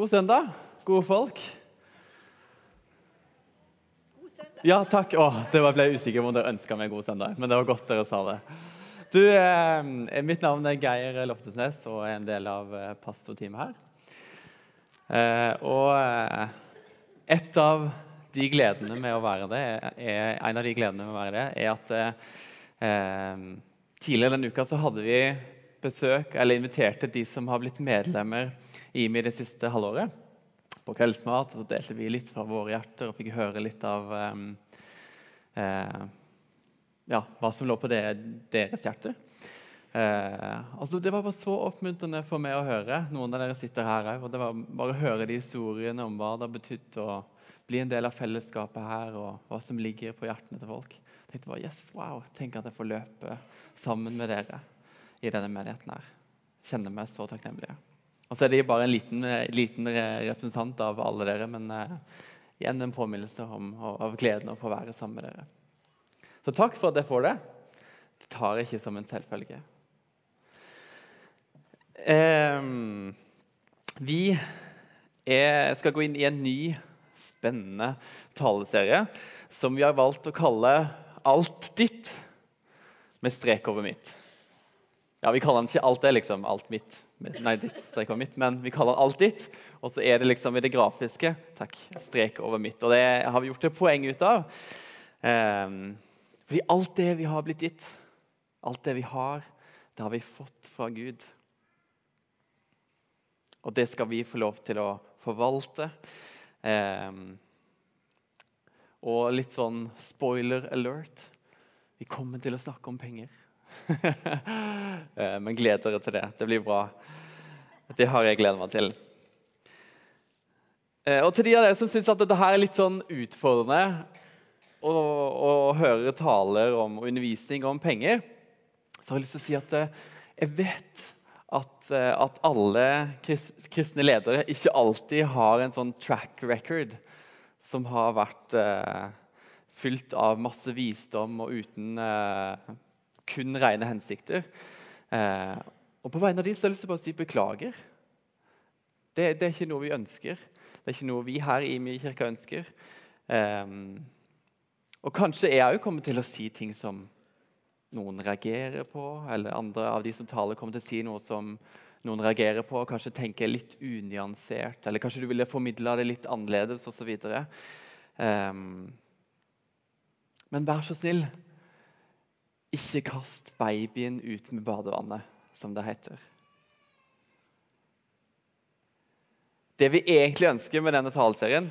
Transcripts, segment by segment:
God søndag, gode folk. God søndag. Ja, takk. Åh, det ble jeg usikker på om dere ønska meg god søndag, men det var godt dere sa det. Du, eh, Mitt navn er Geir Loftesnes og er en del av eh, pastorteamet her. Eh, og eh, et av de gledene med å være det, er, en av de gledene med å være det, er at eh, tidligere denne uka så hadde vi besøk, eller inviterte de som har blitt medlemmer IMI det siste halvåret. På kveldsmat så delte vi litt fra våre hjerter og fikk høre litt av um, uh, ja, hva som lå på det, deres hjerte. Uh, altså, det var bare så oppmuntrende for meg å høre. Noen av dere sitter her òg. Det var bare å høre de historiene om hva det har betydd å bli en del av fellesskapet her, og hva som ligger på hjertene til folk. Jeg tenkte bare, yes, wow, Tenk at jeg får løpe sammen med dere i denne menigheten her. Kjenner meg så takknemlig. Og så er de bare en liten, liten representant av alle dere, men uh, igjen en påminnelse om, av gleden å få være sammen med dere. Så takk for at jeg får det. Det tar jeg ikke som en selvfølge. Um, vi er, skal gå inn i en ny, spennende taleserie som vi har valgt å kalle Alt ditt med strek over mitt. Ja, Vi kaller den ikke alt det, liksom. Alt mitt. Nei, ditt strek over mitt, men vi kaller alt ditt. Og så er det liksom i det grafiske takk, strek over mitt. Og det har vi gjort et poeng ut av. Um, fordi alt det vi har blitt gitt, alt det vi har, det har vi fått fra Gud. Og det skal vi få lov til å forvalte. Um, og litt sånn spoiler alert vi kommer til å snakke om penger. Eh, men gled dere til det. Det blir bra. Det har jeg gledet meg til. Eh, og til de av dere som syns at dette her er litt sånn utfordrende å, å høre taler om og undervisning om penger, så har jeg lyst til å si at eh, jeg vet at, at alle kristne ledere ikke alltid har en sånn track record som har vært fylt av masse visdom og uten kun rene hensikter. Eh, og På vegne av de så har jeg lyst til å si beklager. Det, det, er ikke noe vi ønsker. Det er ikke noe vi her i Mye kirke ønsker. Eh, og kanskje er jeg òg kommet til å si ting som noen reagerer på, eller andre av de som taler, kommer til å si noe som noen reagerer på, kanskje tenker litt unyansert, eller kanskje du ville formidla det litt annerledes osv. Um, ehm, men vær så snill, ikke kast babyen ut med badevannet, som det heter. Det vi egentlig ønsker med denne taleserien,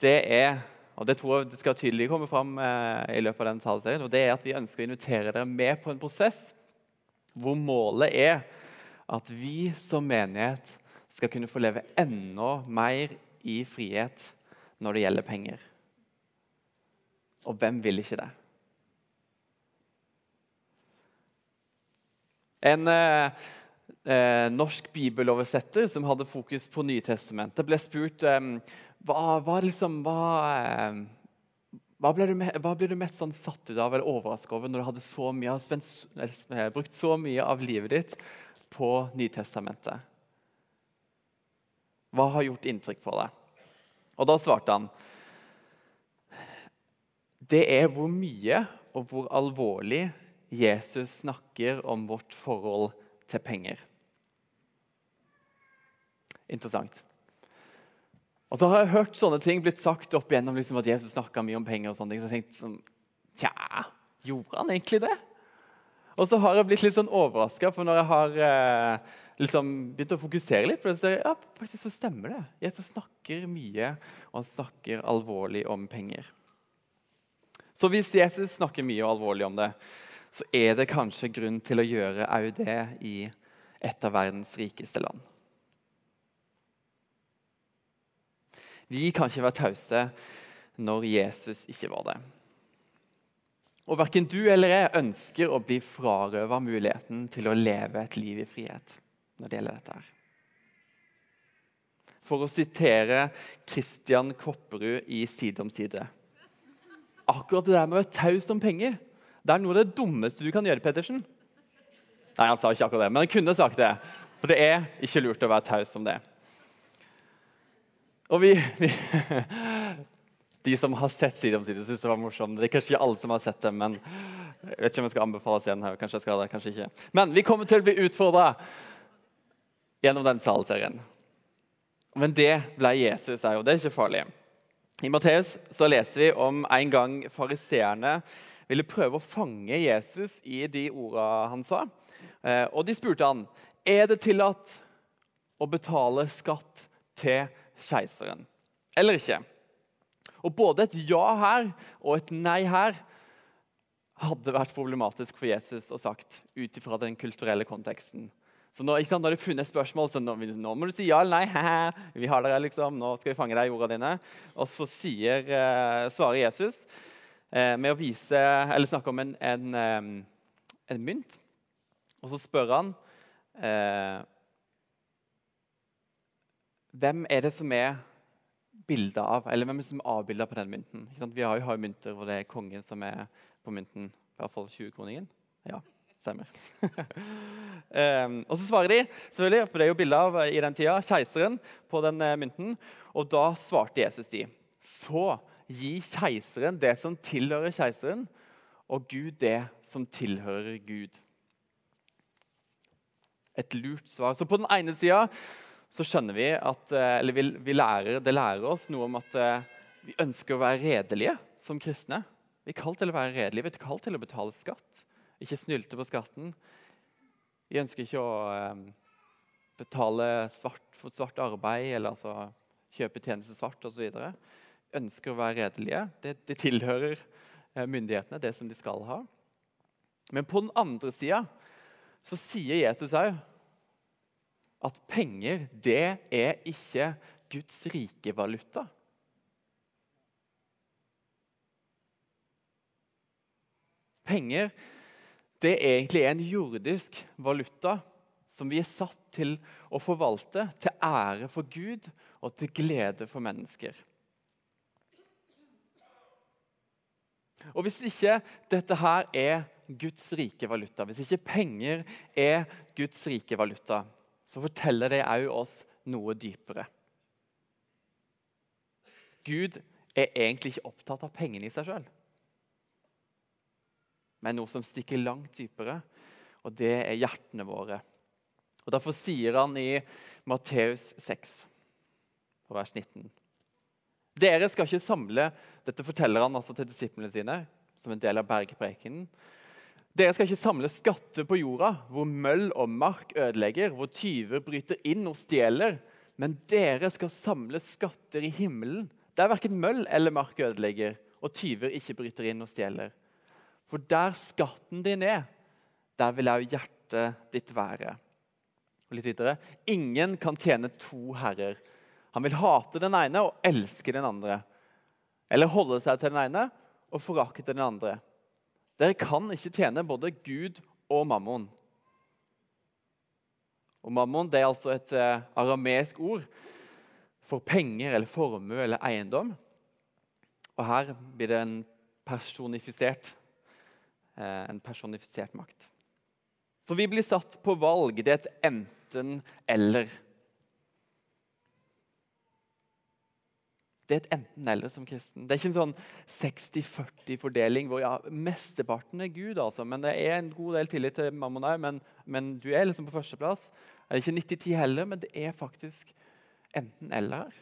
det er og det tror jeg det skal tydelig komme fram eh, i løpet av denne taleserien, og det er at vi ønsker å invitere dere med på en prosess hvor målet er at vi som menighet skal kunne få leve enda mer i frihet når det gjelder penger. Og hvem vil ikke det? En eh, eh, norsk bibeloversetter som hadde fokus på Nytestamentet, ble spurt eh, hva, hva, liksom, hva, eh, hva, ble du, du, mest sånn satt ut av eller overrasket over når du hadde så mye, spent, eller, brukt så mye av livet ditt på Nytestamentet? Hva har gjort inntrykk på deg? Og Da svarte han det er hvor mye og hvor alvorlig Jesus snakker om vårt forhold til penger. Interessant. Og så har jeg hørt sånne ting blitt sagt opp igjennom liksom at Jesus snakka mye om penger. og sånne ting, så jeg tenkte sånn, Tja, gjorde han egentlig det? Og så har jeg blitt litt sånn overraska, for når jeg har eh, liksom begynt å fokusere litt på det, så, ja, faktisk så stemmer det. Jesus snakker mye, og han snakker alvorlig om penger. Så hvis Jesus snakker mye og alvorlig om det, så er det kanskje grunn til å gjøre òg det i et av verdens rikeste land. Vi kan ikke være tause når Jesus ikke var det. Og Verken du eller jeg ønsker å bli frarøva muligheten til å leve et liv i frihet når det gjelder dette. her. For å sitere Christian Kopperud i Side om side. Akkurat det der med å være taus om penger det er noe av det dummeste du kan gjøre, Pettersen. Nei, han sa ikke akkurat det, men han kunne sagt det. For det er ikke lurt å være taus om det. Og vi, vi De som har sett Side om side, syns det var morsomt. Det er kanskje ikke alle som har sett det, men jeg vet ikke om jeg skal anbefale oss igjen her. Kanskje jeg skal det, kanskje ikke. Men vi kommer til å bli utfordra gjennom den salserien. Men det ble Jesus òg, og det er ikke farlig. I Matteus leser vi om en gang fariseerne ville prøve å fange Jesus i de ordene han sa. Eh, og de spurte han er det tillatt å betale skatt til keiseren eller ikke. Og Både et ja her og et nei her hadde vært problematisk for Jesus å sagt ut ifra den kulturelle konteksten. Så nå, sant, når det funnet spørsmål, så nå, nå, må du si ja eller nei. vi har dere liksom, Nå skal vi fange deg i ordene dine. Og så sier, eh, svarer Jesus med å vise, eller snakke om en, en, eh, en mynt. Og så spør han eh, Hvem er det som er bilde av, eller hvem er det som er avbilda på den mynten? Vi har jo, har mynter hvor det er kongen som er på mynten. I hvert fall 20-kroningen. Ja, stemmer. um, og så svarer de, selvfølgelig, for det er jo bilde av i den tida, keiseren på den uh, mynten. Og da svarte Jesus de. Så gi keiseren det som tilhører keiseren, og Gud det som tilhører Gud. Et lurt svar. Så på den ene sida skjønner vi at eh, eller vi, vi lærer, det lærer oss noe om at eh, vi ønsker å være redelige som kristne. Vi er kalt til å være redelige, vi er kalt til å betale skatt. Ikke snylte på skatten. Vi ønsker ikke å eh, betale svart for svart arbeid eller altså, kjøpe tjenester svart osv. Ønsker å være redelige. Det, det tilhører myndighetene, det som de skal ha. Men på den andre sida så sier Jesus òg at penger, det er ikke Guds rike valuta. Penger det er egentlig en jordisk valuta som vi er satt til å forvalte til ære for Gud og til glede for mennesker. Og Hvis ikke dette her er Guds rike valuta, hvis ikke penger er Guds rike valuta, så forteller det òg oss noe dypere. Gud er egentlig ikke opptatt av pengene i seg sjøl, men noe som stikker langt dypere, og det er hjertene våre. Og Derfor sier han i Matteus 6, vers 19 Dere skal ikke samle Dette forteller han altså til disiplene sine som en del av bergprekenen. Dere skal ikke samle skatter på jorda, hvor møll og mark ødelegger, hvor tyver bryter inn og stjeler. Men dere skal samle skatter i himmelen, der verken møll eller mark ødelegger, og tyver ikke bryter inn og stjeler. For der skatten din er, der vil òg hjertet ditt være. Og litt videre. Ingen kan tjene to herrer. Han vil hate den ene og elske den andre. Eller holde seg til den ene og forakte den andre. Dere kan ikke tjene både Gud og mammon. Og Mammon det er altså et aramesk arameisk ord for penger eller formue eller eiendom. Og her blir det en personifisert, eh, en personifisert makt. Så vi blir satt på valg. Det er et enten-eller. Det er et enten-eller som kristen. Det er ikke en sånn 60-40-fordeling hvor ja, mesteparten er Gud, altså, men det er en god del tillit til mammon òg. Men, men, du er liksom på førsteplass. Det er ikke 90-10 heller, men det er faktisk enten-eller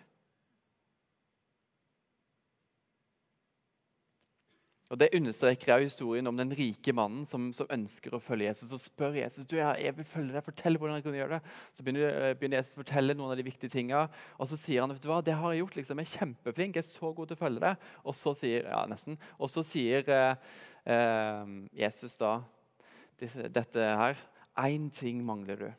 Og Det understreker også historien om den rike mannen som, som, ønsker å følge Jesus. og spør Jesus du, jeg vil følge deg, fortell hvordan jeg kan gjøre det. Så begynner, eh, begynner, Jesus å fortelle noen av de viktige tingene. Og så sier han vet du hva, det har jeg gjort. liksom, Jeg er kjempeflink, jeg er så god til å følge deg. Og så sier, ja, nesten, og så sier eh, eh, Jesus da dette her. Én ting mangler du.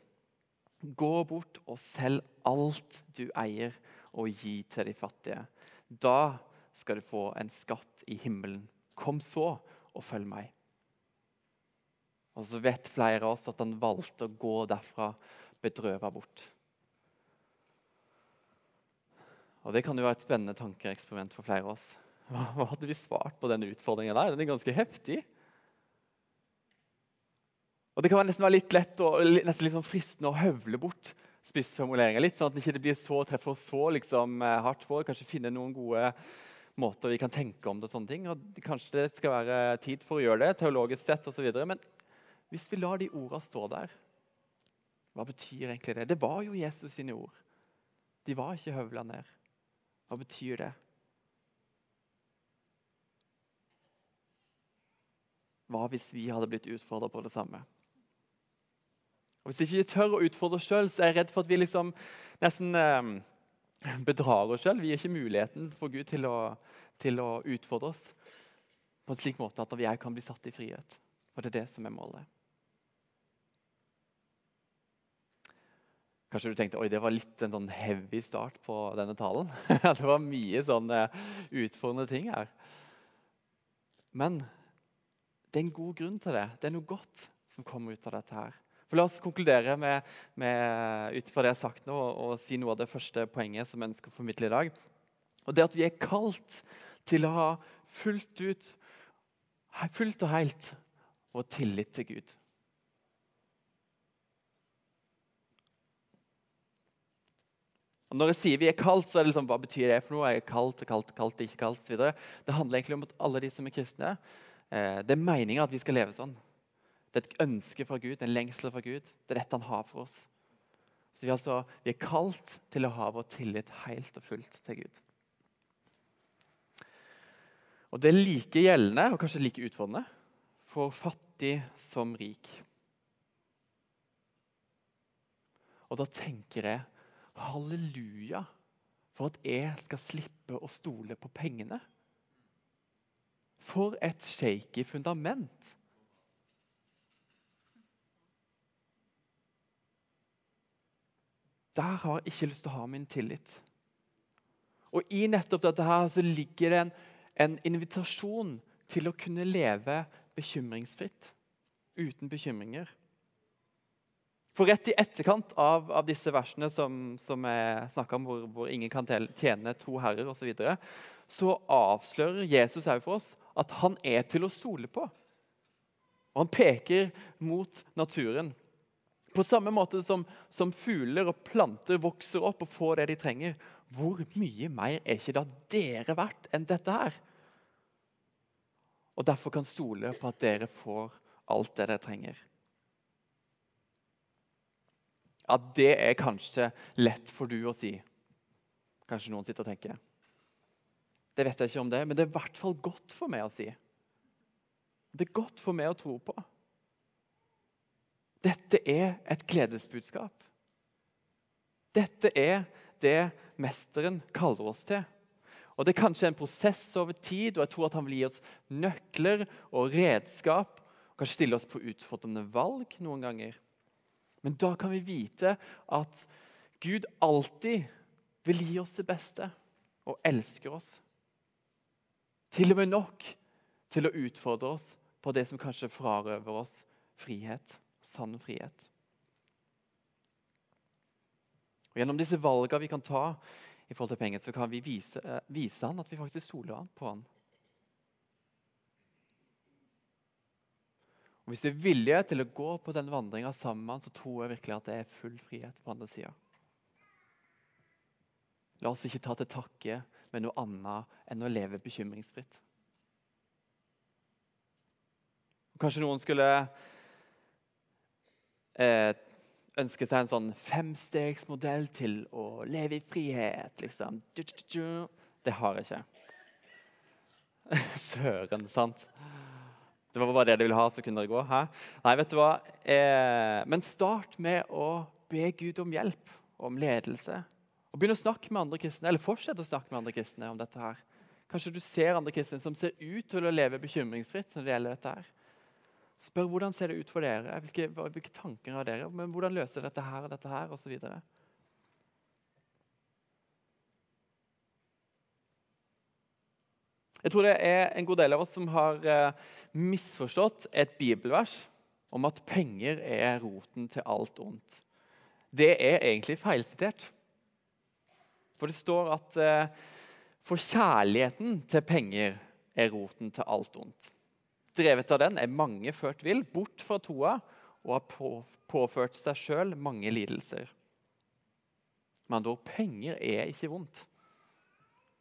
Gå bort og selg alt du eier, og gi til de fattige. Da skal du få en skatt i himmelen. Kom så og følg meg. Og så vet flere av oss at han valgte å gå derfra bedrøva bort. Og Det kan jo være et spennende tankeeksperiment for flere av oss. Hva hadde vi svart på denne utfordringen der? Den er ganske heftig. Og Det kan nesten være litt lett og nesten litt sånn fristende å høvle bort spissformuleringer litt, sånn at det ikke blir så treffer så liksom, eh, hardt på. Kanskje finne noen gode måter vi kan tenke om det. og sånne ting. Og kanskje det skal være tid for å gjøre det, teologisk sett osv. Men hvis vi lar de ordene stå der, hva betyr egentlig det? Det var jo Jesus sine ord. De var ikke høvla ned. Hva betyr det? Hva hvis vi hadde blitt utfordra på det samme? Og Hvis ikke vi tør å utfordre oss sjøl, er jeg redd for at vi liksom nesten eh, bedrar oss selv. Vi gir ikke muligheten for Gud til å, til å utfordre oss på en slik måte at vi kan bli satt i frihet. Og det er det som er målet. Kanskje du tenkte oi, det var litt en sånn heavy start på denne talen. det var mye sånne utfordrende ting her. Men det er en god grunn til det. Det er noe godt som kommer ut av dette. her. For La oss konkludere med, med, ut fra det jeg har sagt nå, og, og si noe av det første poenget som jeg ønsker å formidle i dag. Og det at vi er kalt til å ha fullt ut, fullt og helt vår tillit til Gud. Og når jeg sier vi er kalt, så er det liksom, hva betyr det for noe? Er jeg kalt, kalt, ikke kalt, videre. Det handler egentlig om at alle de som er kristne, eh, det er meninga at vi skal leve sånn. Det er et ønske fra Gud, en lengsel fra Gud. Det er dette han har for oss. Så vi, altså, vi er kalt til å ha vår tillit helt og fullt til Gud. Og Det er like gjeldende og kanskje like utfordrende for fattig som rik. Og da tenker jeg halleluja for at jeg skal slippe å stole på pengene. For et shaky fundament. Der har jeg ikke lyst til å ha min tillit. Og I nettopp dette her så ligger det en, en invitasjon til å kunne leve bekymringsfritt. Uten bekymringer. For rett i etterkant av, av disse versene som, som jeg snakka om, hvor, hvor, ingen kan tjene to herrer osv., så, videre, så avslører Jesus òg for oss at han er til å stole på. Og Han peker mot naturen. På samme måte som, som, fugler og planter vokser opp og får det de trenger. Hvor mye mer er ikke da dere verdt enn dette her? Og Derfor kan stole på at dere får alt det dere trenger at det er kanskje lett for du å si. Kanskje noen sitter og tenker. Det vet jeg ikke om det, men det er i hvert fall godt for meg å si. Det er godt for meg å tro på. Dette er et gledesbudskap. Dette er det mesteren kaller oss til. Og Det er kanskje en prosess over tid, og jeg tror at han vil gi oss nøkler og redskap. og Kanskje stille oss på utfordrende valg noen ganger. Men da kan vi vite at Gud alltid vil gi oss det beste og elsker oss. Til og med nok til å utfordre oss på det som kanskje frarøver oss frihet. Sann frihet. Og Gjennom disse valgene vi kan ta, i forhold til penger, så kan vi vise, eh, vise han at vi faktisk stoler på han. Og Hvis vi er villige til å gå på den vandringa sammen, så tror jeg virkelig at det er full frihet på andre sida. La oss ikke ta til takke med noe annet enn å leve bekymringsfritt. Kanskje noen skulle eh, ønsker seg en sånn femstegsmodell til å leve i frihet. liksom. Det har jeg ikke. Søren, sant? Det var bare det de ville ha, så kunne dere gå. Hæ? Nei, vet du hva? Eh, men start med å be Gud om hjelp, om ledelse. Og Begynn å snakke med andre kristne, eller fortsett å snakke med andre kristne om dette. her. Kanskje du ser andre kristne som ser ut til å leve bekymringsfritt når det gjelder dette. her. Spør hvordan ser det ut for dere, hvilke, hvilke tanker har dere, men hvordan løser dette her og dette her, osv. Jeg tror det er en god del av oss som har eh, misforstått et bibelvers om at penger er roten til alt ondt. Det er egentlig feilsitert. For det står at eh, for kjærligheten til penger er roten til alt ondt. Drevet av den er mange ført vill, bort fra toa, og har påført seg sjøl mange lidelser. Andre ord, penger er ikke vondt.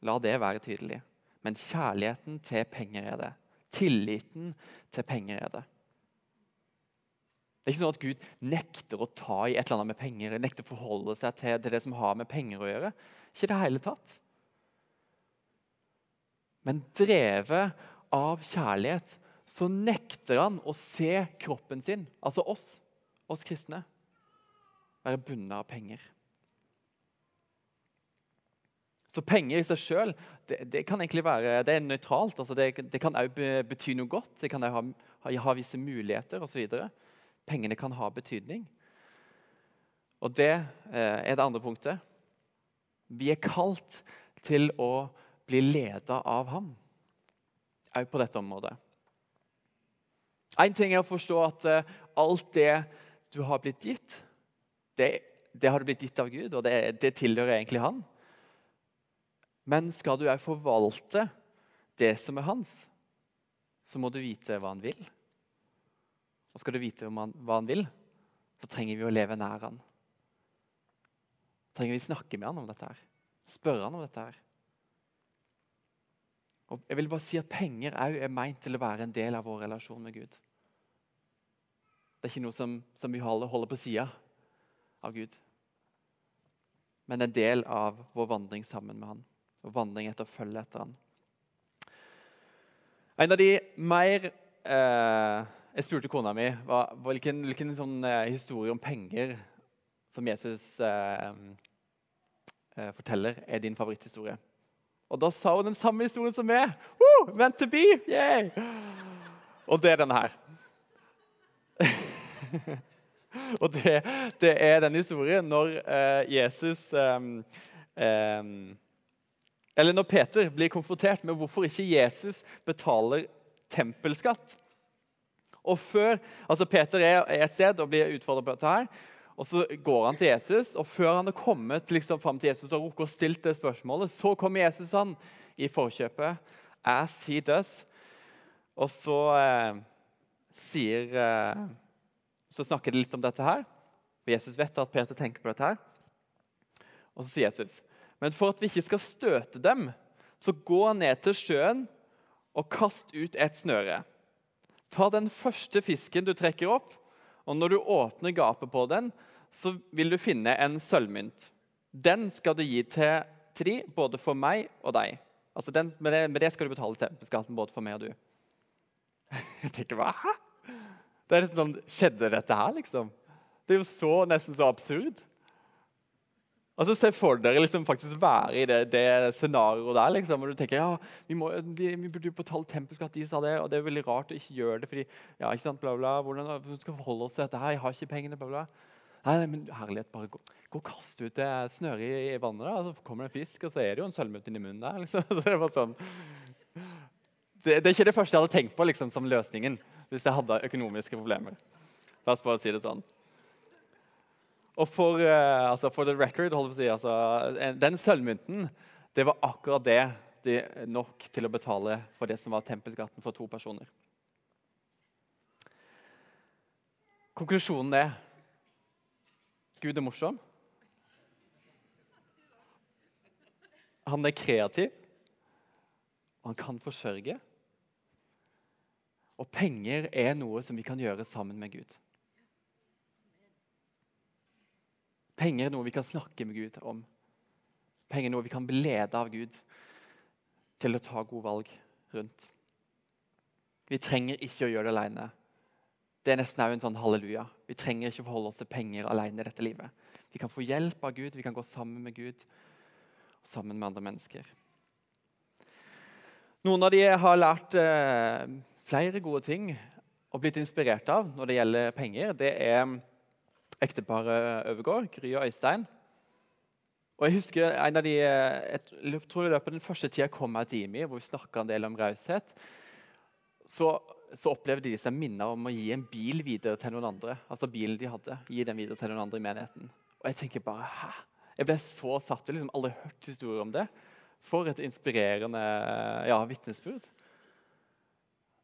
La det være tydelig. Men kjærligheten til penger er det. Tilliten til penger er det. Det er ikke sånn at Gud nekter å ta i et eller annet med penger, nekter å forholde seg til det som har med penger å gjøre. Ikke det hele tatt. Men drevet av kjærlighet så nekter han å se kroppen sin, altså oss, oss kristne, være bundet av penger. Så penger i seg sjøl det, det, kan egentlig være det er nøytralt. Altså det, det, kan òg bety noe godt. Det kan ha, ha, ha visse muligheter osv. Pengene kan ha betydning. Og det eh, er det andre punktet. Vi er kalt til å bli leda av ham òg på dette området. Én ting er å forstå at uh, alt det du har blitt gitt, det, det har du blitt gitt av Gud, og det, det tilhører egentlig Han. Men skal du òg forvalte det som er hans, så må du vite hva han vil. Og skal du vite hva han vil, så trenger vi å leve nær han. trenger vi snakke med han om dette her. Spørre han om dette her. Og jeg vil bare si at Penger òg er meint til å være en del av vår relasjon med Gud. Det er ikke noe som, som vi holder, holder på sida av Gud. Men en del av vår vandring sammen med Han. Og vandring etter å følge etter Han. En av de mer eh, Jeg spurte kona mi var, hvilken, hvilken sånn, eh, historie om penger som Jesus eh, eh forteller, er din favoritthistorie. Og da sa hun den samme historien som meg. Woo! Meant to be! Yay! Og det er denne her. og det, det, er den historien når eh, Jesus eh, eh, Eller når Peter blir konfrontert med hvorfor ikke Jesus betaler tempelskatt. Og før, altså Peter er et sted og blir utfordret på dette. her, og Så går han til Jesus, og før han har kommet liksom, fram til Jesus og rukket å stilt det spørsmålet, så kommer Jesus han i forkjøpet, as he does. Og så eh, sier eh, Så snakker de litt om dette her. For Jesus vet at Peter tenker på dette her. Og så sier Jesus, men for at vi ikke skal støte dem, så gå ned til sjøen og kast ut et snøre. Ta den første fisken du trekker opp, og når du åpner gapet på den, så vil du finne en sølvmynt. Den skal du gi til, Tri, både for meg og deg. Altså den, med, det, med, det, skal du betale tempelskatten både for meg og du. Jeg tenker, hva? Det er liksom sånn, Skjedde dette her, liksom? Det er jo så, nesten så absurd. Altså, Se for dere liksom faktisk være i det, det scenarioet der. liksom, og du tenker ja, vi, må, de, vi burde betale tempelskatt. De sa det, og det er veldig rart å ikke gjøre det. fordi, ja, ikke sant, bla bla, Hvordan skal vi forholde oss til dette her? Jeg har ikke pengene. bla bla. Nei, nei, men herlighet, bare gå, gå og kast ut det snøret i, i vannet. da, så kommer det en fisk, og så er det jo en sølvmynt inni munnen der. liksom. Så det, var sånn. Det, det, er ikke det første jeg hadde tenkt på liksom, som løsningen hvis jeg hadde økonomiske problemer. La oss bare si det sånn. Og for, uh, altså for the record, holdt på å si, altså, den sølvmynten det var akkurat det, de nok til å betale for det som var tempelskatten for to personer. Konklusjonen er Gud er morsom. Han er kreativ, og han kan forsørge. Og penger er noe som vi kan gjøre sammen med Gud. Penger er noe vi kan snakke med Gud om. Penger er noe vi kan bli av Gud til å ta gode valg rundt. Vi trenger ikke å gjøre det alene. Det er nesten en sånn halleluja. Vi trenger ikke forholde oss til penger alene i dette livet. Vi kan få hjelp av Gud, vi kan gå sammen med Gud og sammen med andre mennesker. Noen av de har lært eh, flere gode ting og blitt inspirert av når det gjelder penger. Det er ekteparet Øvergård, Gry og Øystein. Og Jeg husker en av de, eh, jeg tror i løpet av den første tida kom jeg til IMI, hvor vi snakka en del om raushet. Så så opplevde de seg minna om å gi en bil videre til noen andre. Altså bilen de hadde, gi den videre til noen andre i menigheten. Og jeg tenker bare, hæ? Jeg ble så satt har liksom aldri hørt historier om det. For et inspirerende ja, vitnesbyrd.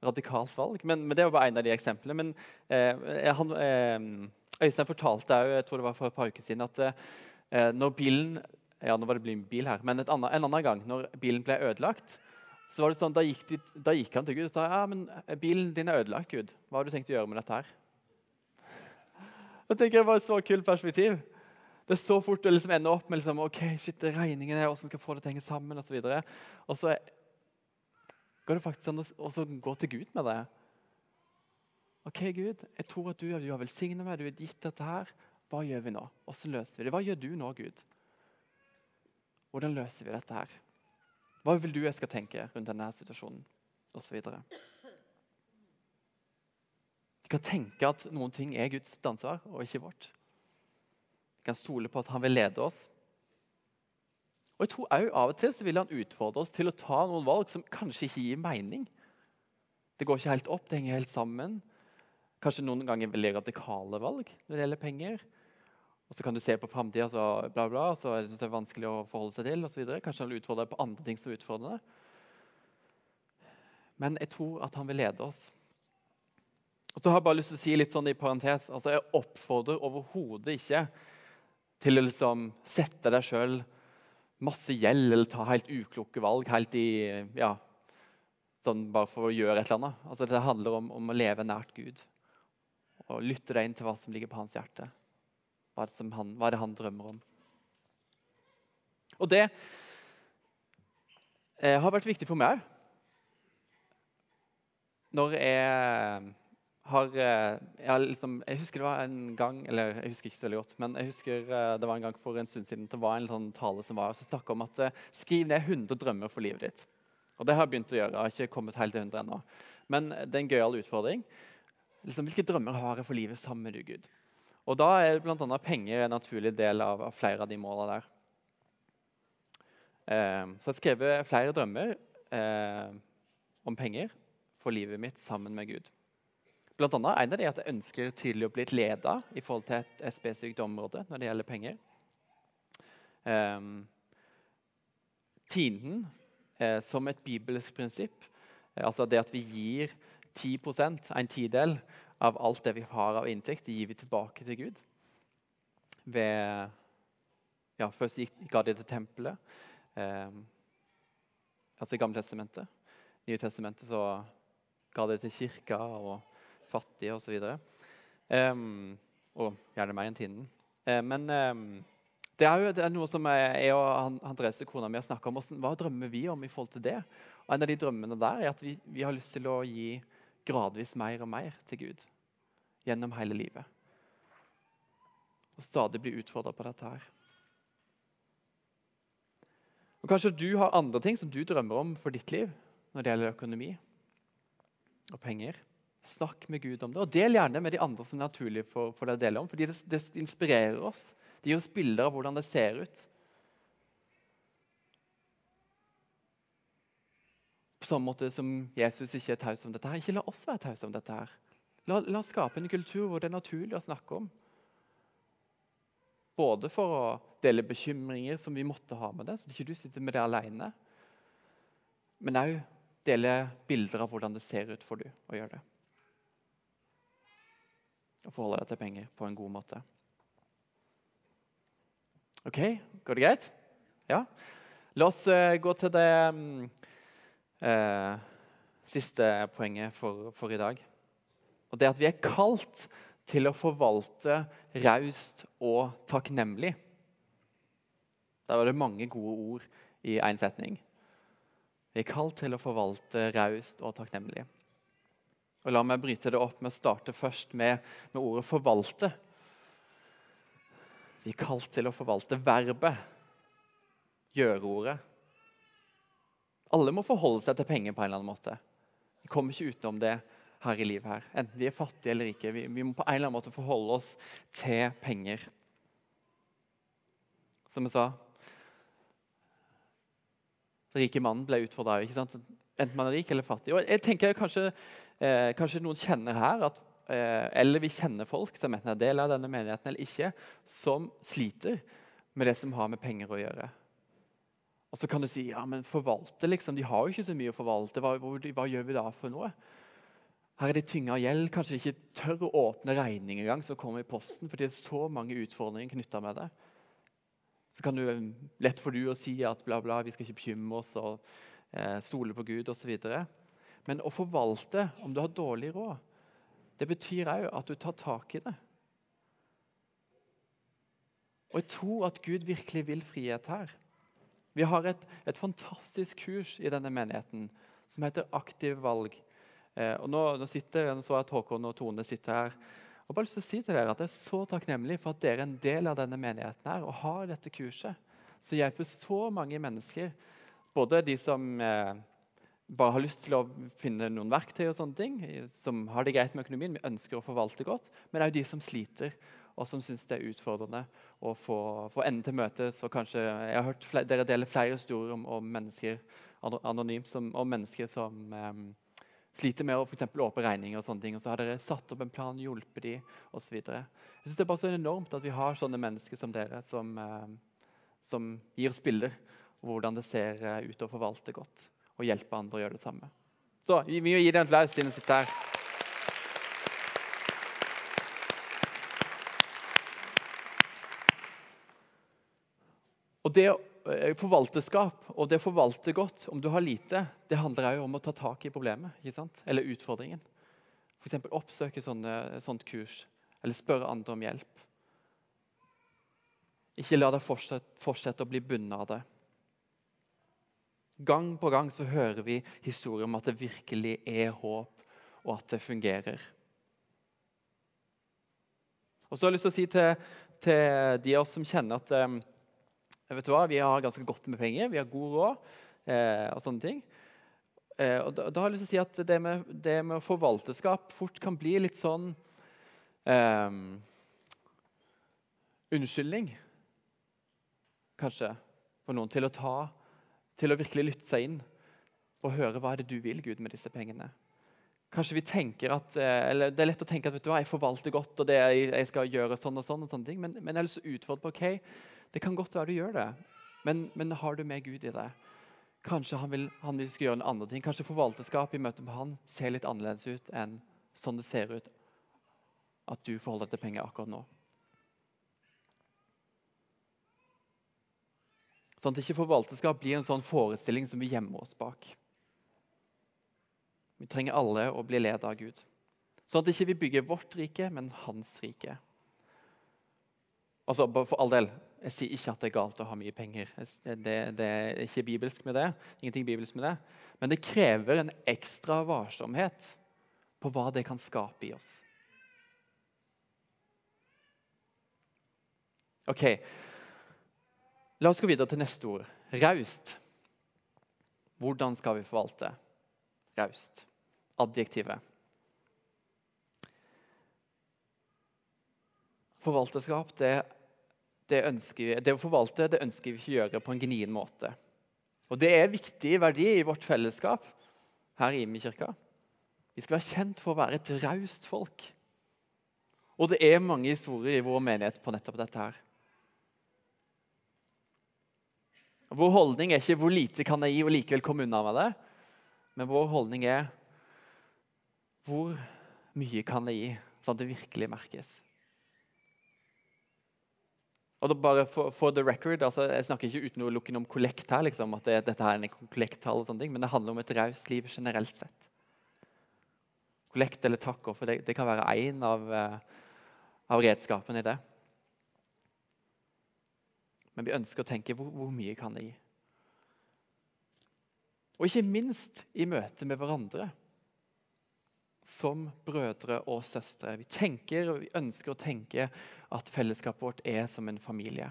Radikalt valg. Men, men, Det var bare en av de eksemplene. Men eh, han, eh, Øystein fortalte òg, jeg tror det var for et par uker siden, at eh, når bilen ja, nå var det bil her, men annet, en annen gang, når bilen ble ødelagt, så var det sånn, da gikk, de, da gikk han til Gud og sa ja, men bilen din er ødelagt. Gud. Hva har du tenkt å gjøre med dette her? Jeg tenker Det var et så kult perspektiv. Det er så fort å liksom ende opp med liksom, ok, shit, regningen er, hvordan skal jeg få det til å henge sammen. Og, så og så går det faktisk an å gå til Gud med det. Ok, Gud, jeg tror at du, du har velsignet meg, du har gitt dette her. Hva gjør vi nå? Hvordan løser vi det? Hva gjør du nå, Gud? Hvordan løser vi dette her? Hva vil du jeg skal tenke rundt denne situasjonen? Og så videre. Vi kan tenke at noen ting er Guds ansvar og ikke vårt. Vi kan stole på at han vil lede oss. Og jeg tror også Av og til så vil han utfordre oss til å ta noen valg som kanskje ikke gir mening. Det går ikke helt opp, det henger helt sammen. Kanskje noen ganger veldig radikale valg når det gjelder penger. Og så kan du se på framtida, så, bla, bla, så er det vanskelig å forholde seg til. Og videre. Kanskje han vil utfordre deg på andre ting som er utfordrende. Men jeg tror at han vil lede oss. Og så har Jeg bare lyst til å si litt sånn i parentes, altså jeg oppfordrer overhodet ikke til å liksom sette deg sjøl masse gjeld eller ta helt ukloke valg helt i, ja, sånn bare for å gjøre et eller annet. Altså Det handler om, om å leve nært Gud og lytte deg inn til hva som ligger på hans hjerte. Hva er, det han, hva er det han drømmer om? Og det eh, har vært viktig for meg òg. Når jeg har eh, jeg, liksom, jeg, husker det var en gang eller jeg husker ikke så veldig godt, men jeg husker eh, det var en gang for en stund siden det var en sånn tale som var som snakka om at eh, skriv ned 100 drømmer for livet ditt. Og det har jeg begynt å gjøre. Jeg har ikke kommet helt til 100 ennå. Men det er en gøyal utfordring. Liksom, hvilke drømmer har jeg for livet sammen med du, Gud? Og Da er bl.a. penger en naturlig del av, av, flere av de målene der. Eh, så jeg har skrevet flere drømmer eh, om penger for livet mitt sammen med Gud. Blant annet, en av de er at jeg ønsker tydelig å bli leda i forhold til et, et spesifikt område når det gjelder penger. Eh, tiden eh, som et bibelsk prinsipp, eh, altså det at vi gir 10% en tidel, av alt det vi har av inntekt, gir vi tilbake til Gud. Ved, ja, først ga de til tempelet, eh, altså i Gamle testamentet. Nye testamentet så ga de til kirka og fattige osv. Um, og gjerne meg enn tinden. Eh, men um, det er jo det er noe som jeg og Andrese, kona mi, har snakka om. Hva drømmer vi om i forhold til det? Og En av de drømmene der er at vi, vi har lyst til å gi gradvis mer og mer til Gud gjennom hele livet. Og stadig bli utfordra på dette her. Og Kanskje du har andre ting som du drømmer om for ditt liv når det gjelder økonomi og penger. Snakk med Gud om det, og del gjerne med de andre som er naturlig for, for deg å dele om. fordi det, det inspirerer oss. Det gir oss bilder av hvordan det ser ut. På samme måte som Jesus ikke er taus om dette. her. Ikke la oss være tause om dette. her. La, la oss skape en kultur hvor det er naturlig å snakke om. Både for å dele bekymringer som vi måtte ha med det, så ikke du sitter med det alene. Men òg dele bilder av hvordan det ser ut for du å gjøre det. Og forholde deg til penger på en god måte. OK, går det greit? Ja? La oss uh, gå til det um, eh, siste poenget for, for, i dag. Og det at vi er kalt til å forvalte raust og takknemlig. Der var det mange gode ord i én setning. Vi er kalt til å forvalte raust og takknemlig. Og La meg bryte det opp med å starte først med, med ordet 'forvalte'. Vi er kalt til å forvalte verbet, gjøreordet. Alle må forholde seg til penger på en eller annen måte. Vi kommer ikke utenom det her i livet. her. Enten vi er fattige eller ikke. Vi, vi, må på en eller annen måte forholde oss til penger. Som jeg sa Den rike mannen ble utfordra enten man er rik eller fattig. Og jeg tenker kanskje, eh, kanskje noen kjenner her at, eh, eller vi kjenner folk som enten er del av denne menigheten eller ikke, som sliter med det som har med penger å gjøre. Og så kan du si ja, men forvalte, liksom. De har jo ikke så mye å forvalte. Hva, hva gjør vi da for noe? Her er de tynga av gjeld. Kanskje de ikke tør å åpne regning engang som kommer i posten, fordi det er så mange utfordringer knytta med det. Så kan du lett for du å si at bla, bla, vi skal ikke bekymre oss og eh, stole på Gud osv. Men å forvalte om du har dårlig råd, det betyr òg at du tar tak i det. Og jeg tror at Gud virkelig vil frihet her. Vi har et, et fantastisk kurs i denne menigheten som heter Aktiv valg. Eh, og nå, nå, sitter, nå så at Håkon og Tone sitter her og bare lyst til å si til dere at Jeg er så takknemlig for at dere er en del av denne menigheten her, og har dette kurset. Som hjelper så mange mennesker. Både de som eh, bare har lyst til å finne noen verktøy, og sånne ting, som har det greit med økonomien, vi ønsker å forvalte godt, men òg de som sliter og som syns det er utfordrende å få, få enden til møtes. og kanskje, Jeg har hørt flere, dere deler flere historier om, om mennesker anonymt, som, om mennesker som eh, sliter med å for åpne regninger, og sånne ting, og så har dere satt opp en plan, hjulpet dem osv. Jeg synes det er bare så enormt at vi har sånne mennesker som dere, som, eh, som gir oss bilder hvordan det ser eh, ut å forvalte godt og hjelpe andre å gjøre det samme. Så vi må gi dem en applaus siden de sitter her. Og det Eh, forvalterskap og det å forvalte godt, om du har lite, det handler òg om å ta tak i problemet ikke sant? eller utfordringen. F.eks. oppsøke sånne, sånt kurs eller spørre andre om hjelp. Ikke la deg fortsette, fortsette å bli bundet av det. Gang på gang så hører vi historier om at det virkelig er håp, og at det fungerer. Og så har jeg lyst til å si til, til de av oss som kjenner at um, vet du hva, Vi har ganske godt med penger, vi har god råd eh, og sånne ting. Eh, og da, da, har jeg lyst til å si at det med, det med forvalterskap fort kan bli litt sånn eh, Unnskyldning, kanskje, for noen til å ta Til å virkelig lytte seg inn og høre hva er det du vil, Gud, med disse pengene. Kanskje vi tenker at, eh, eller Det er lett å tenke at vet du hva, jeg forvalter godt, og det jeg, jeg skal gjøre sånn og sånn. og sånne ting, Men, men jeg har lyst til å utfordre på ok, det kan godt være du gjør det, men, men har du med Gud i det? Kanskje han vil, han vil gjøre en annen ting. Kanskje forvalterskapet i møte med han ser litt annerledes ut enn sånn det ser ut at du forholder deg til penger akkurat nå. Sånn at ikke forvalterskap blir en sånn forestilling som vi gjemmer oss bak. Vi trenger alle å bli ledet av Gud. Sånn at ikke vi bygger vårt rike, men hans rike. Altså, For all del, jeg sier ikke at det er galt å ha mye penger. Det, det, er ikke bibelsk med det. Ingenting bibelsk med det. Men det krever en ekstra varsomhet på hva det kan skape i oss. Ok, La oss gå videre til neste ord. Raust. Hvordan skal vi forvalte raust? Adjektivet. Forvalterskap det det, vi, det å forvalte det ønsker vi ikke å gjøre på en gnien måte. Og Det er viktig verdi i vårt fellesskap her i Imi-kirka. Vi skal være kjent for å være et raust folk. Og det er mange historier i vår menighet på nettopp dette. her. Vår holdning er ikke 'hvor lite kan jeg gi og likevel komme unna med det', men vår holdning er 'hvor mye kan jeg gi', sånn at det virkelig merkes. Og bare for, for, the record, altså, Jeg snakker ikke uten å lukke inn om kollekt her, liksom, at det, dette er en kollekttall, og sånne ting, men det handler om et raust liv generelt sett. Kollekt eller takker, det, det kan være én av, uh, av redskapene i det. Men vi ønsker å tenke hvor, hvor mye kan det gi? Og ikke minst i møte med hverandre som brødre og søstre. Vi tenker og vi ønsker å tenke at fellesskapet vårt er som en familie.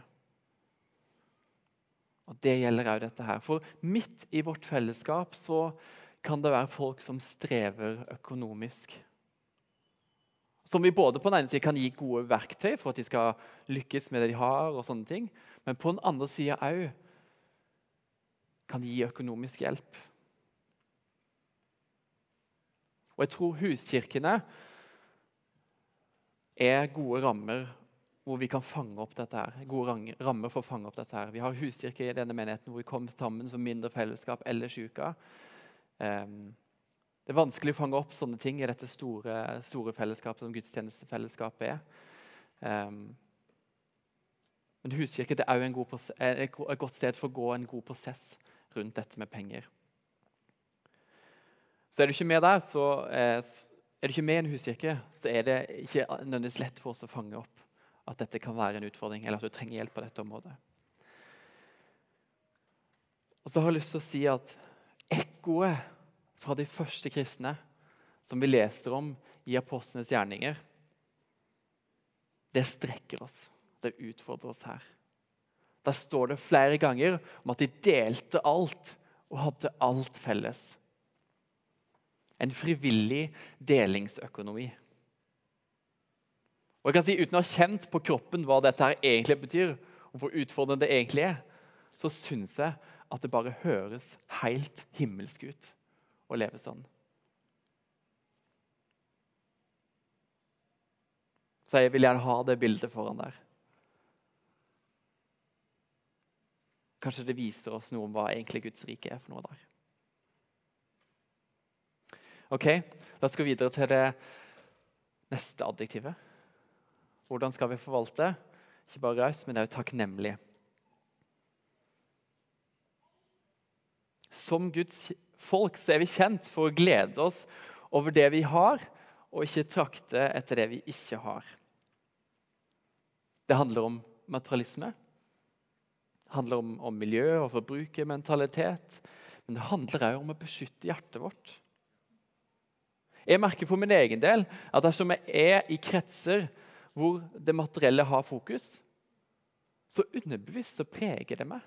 Og Det gjelder òg dette her. For midt i vårt fellesskap så kan det være folk som strever økonomisk. Som vi både på den ene siden kan gi gode verktøy for at de skal lykkes med det de har, og sånne ting, men på den andre sida òg kan gi økonomisk hjelp. Og jeg tror huskirkene er gode rammer hvor vi kan fange opp dette. her. Gode rammer for å fange opp dette her. Vi har huskirke i denne menigheten hvor vi kommer sammen som mindre fellesskap ellers i uka. Um, det er vanskelig å fange opp sånne ting i dette store, store fellesskapet som gudstjenestefellesskapet er. Um, Men huskirke er òg et godt sted for å gå en god prosess rundt dette med penger. Så er du ikke med der, så eh, er du ikke med i en huskirke, så er det ikke nødvendigvis lett for oss å fange opp at dette kan være en utfordring, eller at du trenger hjelp på dette området. Og så har jeg lyst til å si at ekkoet fra de første kristne, som vi leser om i apostlenes gjerninger, det strekker oss. Det utfordrer oss her. Der står det flere ganger om at de delte alt og hadde alt felles. En frivillig delingsøkonomi. Og jeg kan si Uten å ha kjent på kroppen hva dette her egentlig betyr, og hvor utfordrende det egentlig er, så syns jeg at det bare høres helt himmelsk ut å leve sånn. Så jeg vil gjerne ha det bildet foran der. Kanskje det viser oss noe om hva egentlig Guds rike er for noe der. Ok, La oss gå videre til det neste adjektivet. Hvordan skal vi forvalte? Ikke bare raus, men også takknemlig. Som Guds folk så er vi kjent for å glede oss over det vi har, og ikke trakte etter det vi ikke har. Det handler om materialisme. Det handler om, om miljø og forbrukermentalitet. Men det handler òg om å beskytte hjertet vårt. Jeg merker for min egen del at dersom jeg er i kretser hvor det materielle har fokus, så underbevisst så preger det meg.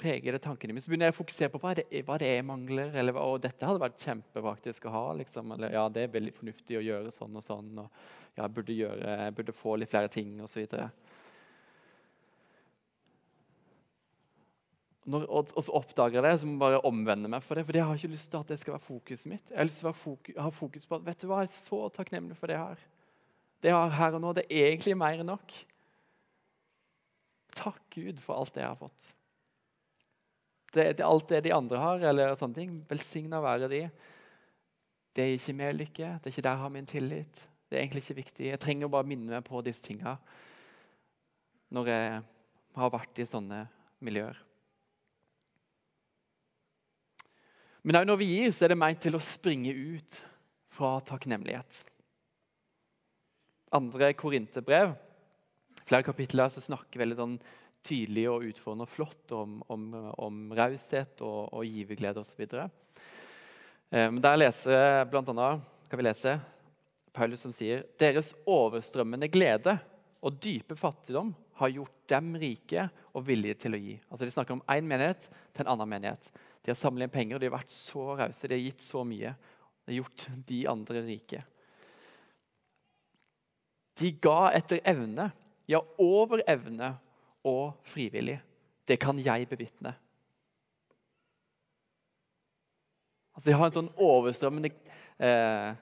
Preger det tankene mine. Så begynner jeg å fokusere på hva det hva det jeg mangler. Eller, og dette hadde vært kjempepraktisk å ha. Liksom. Eller ja, det er veldig fornuftig å gjøre sånn og sånn. Og ja, jeg burde, gjøre, jeg burde få litt flere ting osv. Når, og, og, så oppdager jeg det, så må jeg bare omvende meg for det. For jeg har ikke lyst til at det skal være fokuset mitt. Jeg har lyst til å fokus, ha fokus på at vet du hva, jeg er så takknemlig for det jeg har. Det jeg har her og nå, det er egentlig mer enn nok. Takk Gud for alt det jeg har fått. Det, det, alt det de andre har, eller sånne ting, velsigna være de. Det er ikke mer lykke. Det er ikke der jeg har min tillit. Det er egentlig ikke viktig. Jeg trenger bare minne meg på disse tinga når jeg har vært i sånne miljøer. Men òg når vi gir, så er det meint til å springe ut fra takknemlighet. Andre korinterbrev, flere kapitler, så snakker veldig sånn tydelig og utfordrende og flott om, om, om raushet og, og giverglede osv. Eh, der leser blant annet, kan vi lese Paulus som sier deres overstrømmende glede og dype fattigdom har gjort dem rike og villige til å gi. Altså De snakker om én menighet til en annen menighet. De har samlet inn penger, de har vært så rause, de har gitt så mye. De har gjort de andre rike. De ga etter evne, ja, over evne og frivillig. Det kan jeg bevitne. Altså, de har en sånn overstrømmende eh,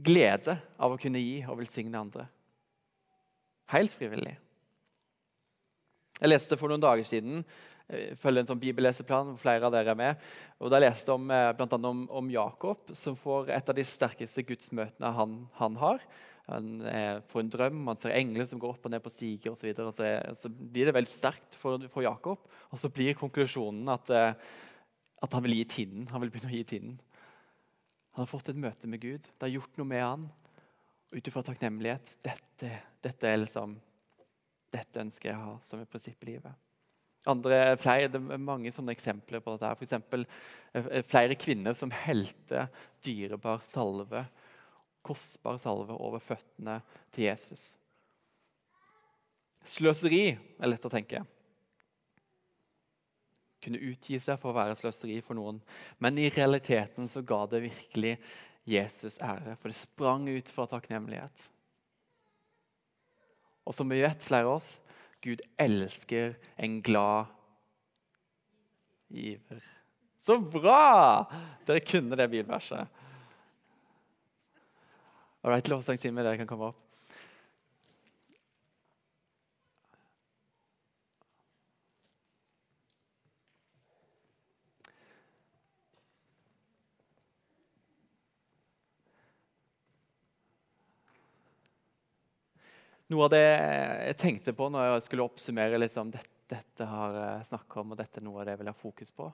glede av å kunne gi og velsigne andre. Helt frivillig. Jeg leste for noen dager siden Eh, følger en sånn bibelleseplan hvor flere av dere er med. Og Da leste jeg om, eh, blant annet om, om Jakob, som får et av de sterkeste gudsmøtene han, han har. Han får en drøm, han ser engler som går opp og ned på stiger osv. Så, så, så blir det veldig sterkt for, for, Jakob. Og så blir konklusjonen at, eh, at han vil gi tinnen. Han vil begynne å gi tinnen. Han har fått et møte med Gud. Det har gjort noe med han. Ut ifra takknemlighet. Dette, dette, er liksom, dette ønsker jeg å ha som et prinsipp i livet. Andre, flere, det er mange sånne eksempler på dette. F.eks. Eh, flere kvinner som helte dyrebar salve, kostbar salve, over føttene til Jesus. Sløseri er lett å tenke. Kunne utgi seg for å være sløseri for noen. Men i realiteten så ga det virkelig Jesus ære, for det sprang ut fra takknemlighet. Og som vi vet, flere av oss, Gud elsker en glad giver. Så bra! Dere kunne det bilverset. All right, Lovsangstimen, dere kan komme opp. Noe av det jeg tenkte på når jeg skulle oppsummere litt om dette, dette har jeg snakka om, og dette er noe av det jeg vil ha fokus på,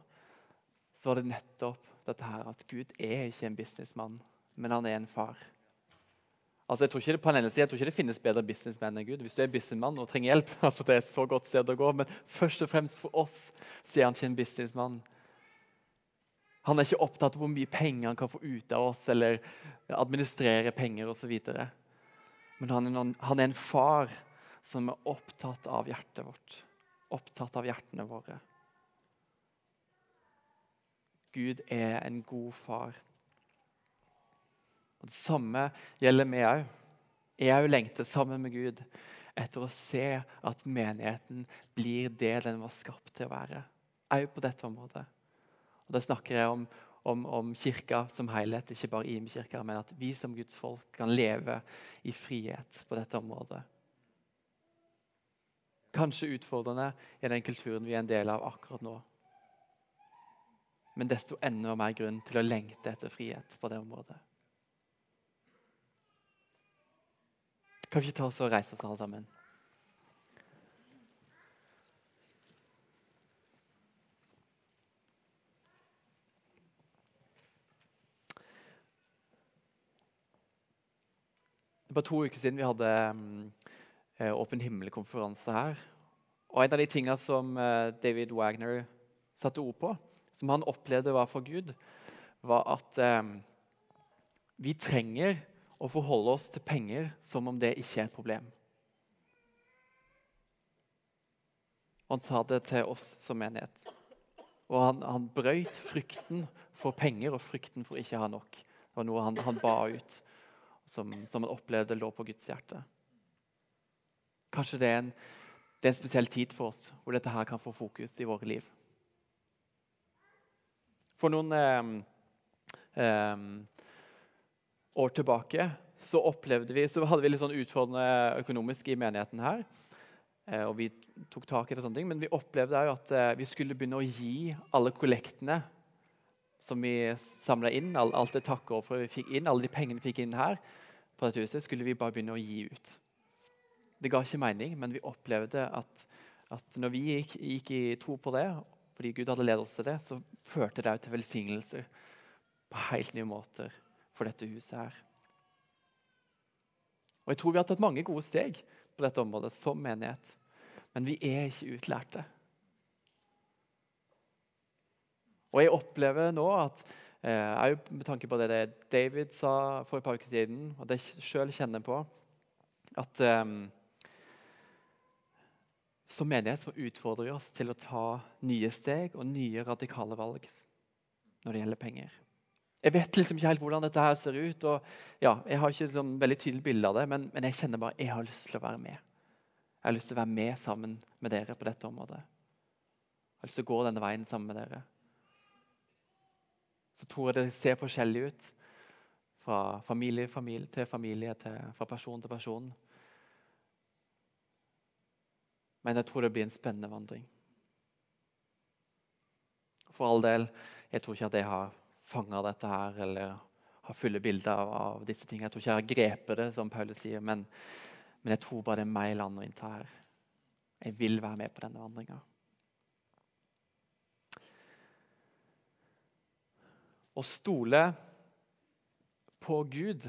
så var det nettopp dette her at Gud er ikke en businessmann, men han er en far. Altså, jeg tror ikke det, på side, jeg tror ikke det finnes bedre businessmenn enn Gud. Hvis du er businessmann og trenger hjelp, altså det er et så godt sted å gå, Men først og fremst for oss så er han ikke en businessmann. Han er ikke opptatt av hvor mye penger han kan få ut av oss, eller administrere penger osv. Men han er, en far som er opptatt av hjertet vårt, opptatt av hjertene våre. Gud er en god far. Og Det samme gjelder meg òg. Jeg òg lengter sammen med Gud etter å se at menigheten blir det den var skapt til å være. Òg på dette området. Og Da snakker jeg om, om, om kirka som helhet, ikke bare Ime kirke, men at vi som Guds folk kan leve i frihet på dette området. Kanskje utfordrende i den kulturen vi er en del av akkurat nå. Men desto enda mer grunn til å lengte etter frihet på det området. Kan vi ikke ta oss og reise oss alle sammen? Var to uker siden vi hadde um, Åpen himmel-konferanse her. Og En av de tingene som uh, David Wagner satte ord på, som han opplevde var for Gud, var at um, vi trenger å forholde oss til penger som om det ikke er et problem. Han sa det til oss som menighet. Og han, han brøyt frykten for penger og frykten for ikke å ha nok. Det var noe han, han ba ut, som, som, han opplevde lå på Guds hjerte. Kanskje det er, en, det er en spesiell tid for oss hvor dette her kan få fokus i våre liv. For noen eh, eh, år tilbake så opplevde vi, så hadde vi litt sånn utfordrende økonomisk i menigheten her. Eh, og vi tok tak i det, og sånne ting, men vi opplevde jo at eh, vi skulle begynne å gi alle kollektene som vi samla inn, alt det takkeoffer vi fikk inn, alle de pengene vi fikk inn her, på dette huset, skulle vi bare begynne å gi ut. Det ga ikke mening, men vi opplevde at, at når vi gikk, gikk, i tro på det, fordi Gud hadde ledet oss til det, så førte det til velsignelser på helt nye måter for dette huset her. Og Jeg tror vi har tatt mange gode steg på dette området som menighet, men vi er ikke utlærte. Og jeg opplever nå at eh, med tanke på det David sa for et par uker siden, og det jeg sjøl kjenner på, at eh, som menighet så utfordrer vi oss til å ta nye steg og nye radikale valg når det gjelder penger. Jeg vet liksom ikke helt hvordan dette her ser ut. og ja, Jeg har ikke sånn veldig tydelig bilde av det, men, men, jeg kjenner bare jeg har lyst til å være med. Jeg har lyst til å være med sammen med dere på dette området. Jeg har lyst til å gå denne veien sammen med dere. Så tror jeg det ser forskjellig ut fra familie, familie til familie, til, fra person til person. Men jeg tror det blir en spennende vandring. For all del, jeg tror ikke at jeg har fanga dette her eller har fulle bilder av, av, disse tingene. Jeg tror ikke jeg har grepet det, som Paulus sier, men, men jeg tror bare det er meg land å innta her. Jeg vil være med på denne vandringa. Å stole på Gud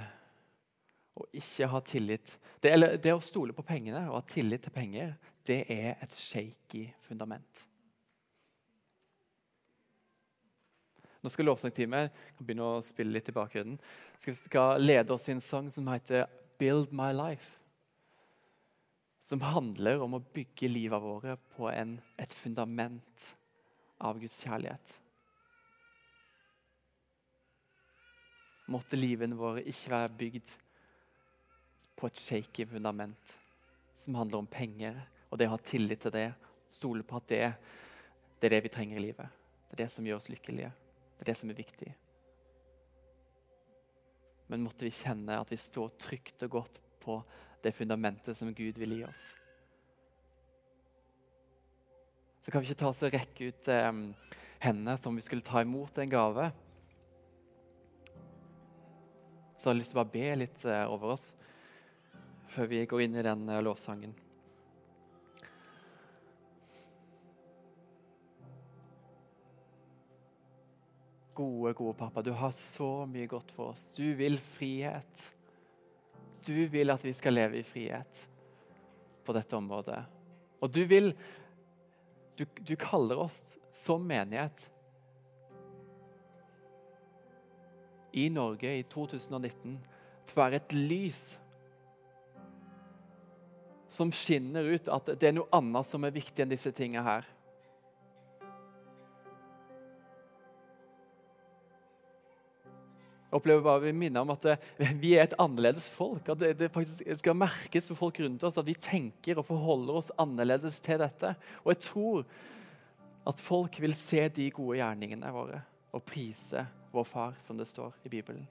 og ikke ha tillit det, eller, det å stole på pengene og ha tillit til penger, det er et shaky fundament. Nå skal lovsangteamet begynne å spille litt i bakgrunnen. Vi skal lede oss i en sang som heter 'Build My Life'. Som handler om å bygge livet våre på en, et fundament av Guds kjærlighet. Måtte livene våre ikke være bygd på et shaky fundament som handler om penger, og det å ha tillit til det. Stole på at det, det er det vi trenger i livet. Det er det som gjør oss lykkelige. Det er det som er viktig. Men måtte vi kjenne at vi står trygt og godt på det fundamentet som Gud vil gi oss. Så kan vi ikke ta oss og rekke ut eh, hendene som vi skulle ta imot en gave. Så jeg har lyst til å bare be litt eh, over oss. før vi går inn i den eh, lovsangen. Gode, gode pappa, du har så mye godt for oss. Du vil frihet. Du vil at vi skal leve i frihet på dette området. Og du vil Du, du kaller oss som menighet i Norge i 2019 til å være et lys som skinner ut at det er noe annet som er viktig enn disse tingene her. Jeg opplever bare vi minner om at eh, vi er et annerledes folk. At det faktisk skal merkes for folk rundt oss at vi tenker og forholder oss annerledes til dette. Og jeg tror at folk vil se de gode gjerningene våre og prise vår far, som det står i Bibelen.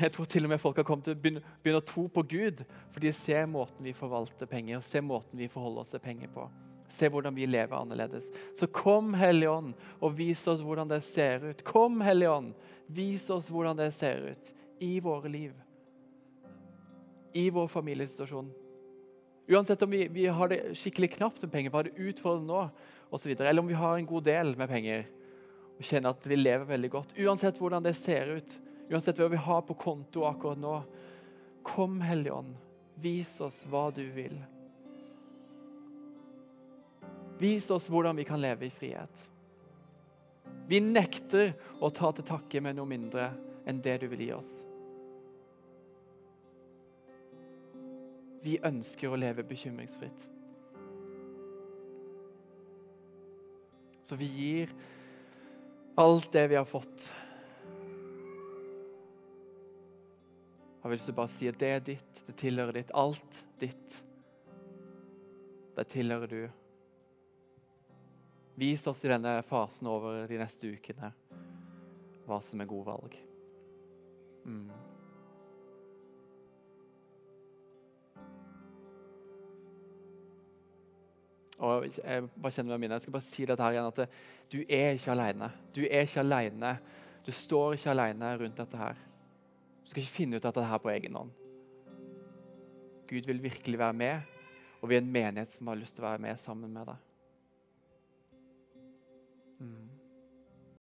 Jeg tror til og med folk har kommet til å begynne, å tro på Gud, for de ser måten vi forvalter penger og ser måten vi forholder oss til penger på. Se hvordan vi lever annerledes. Så kom, Hellige Ånd, og vis oss hvordan det ser ut. Kom, Hellige Ånd, vis oss hvordan det ser ut i våre liv. I vår familiesituasjon. Uansett om vi, vi har det skikkelig knapt med penger, bare utfordrende nå, og så videre, eller om vi har en god del med penger og kjenner at vi lever veldig godt. Uansett hvordan det ser ut, uansett hva vi har på konto akkurat nå. Kom, Hellige Ånd, vis oss hva du vil. Vis oss hvordan vi kan leve i frihet. Vi nekter å ta til takke med noe mindre enn det du vil gi oss. Vi ønsker å leve bekymringsfritt. Så vi gir alt det vi har fått. Jeg vil så bare si at det er ditt, det tilhører ditt. Alt ditt. Det tilhører du. Vis oss i denne fasen over de neste ukene hva som er gode valg. Mm. Og jeg bare kjenner meg mine. Jeg skal bare si dette her igjen, at du er ikke alene. Du er ikke alene. Du står ikke alene rundt dette her. Du skal ikke finne ut dette her på egen hånd. Gud vil virkelig være med, og vi er en menighet som har lyst til å være med sammen med deg. Mm.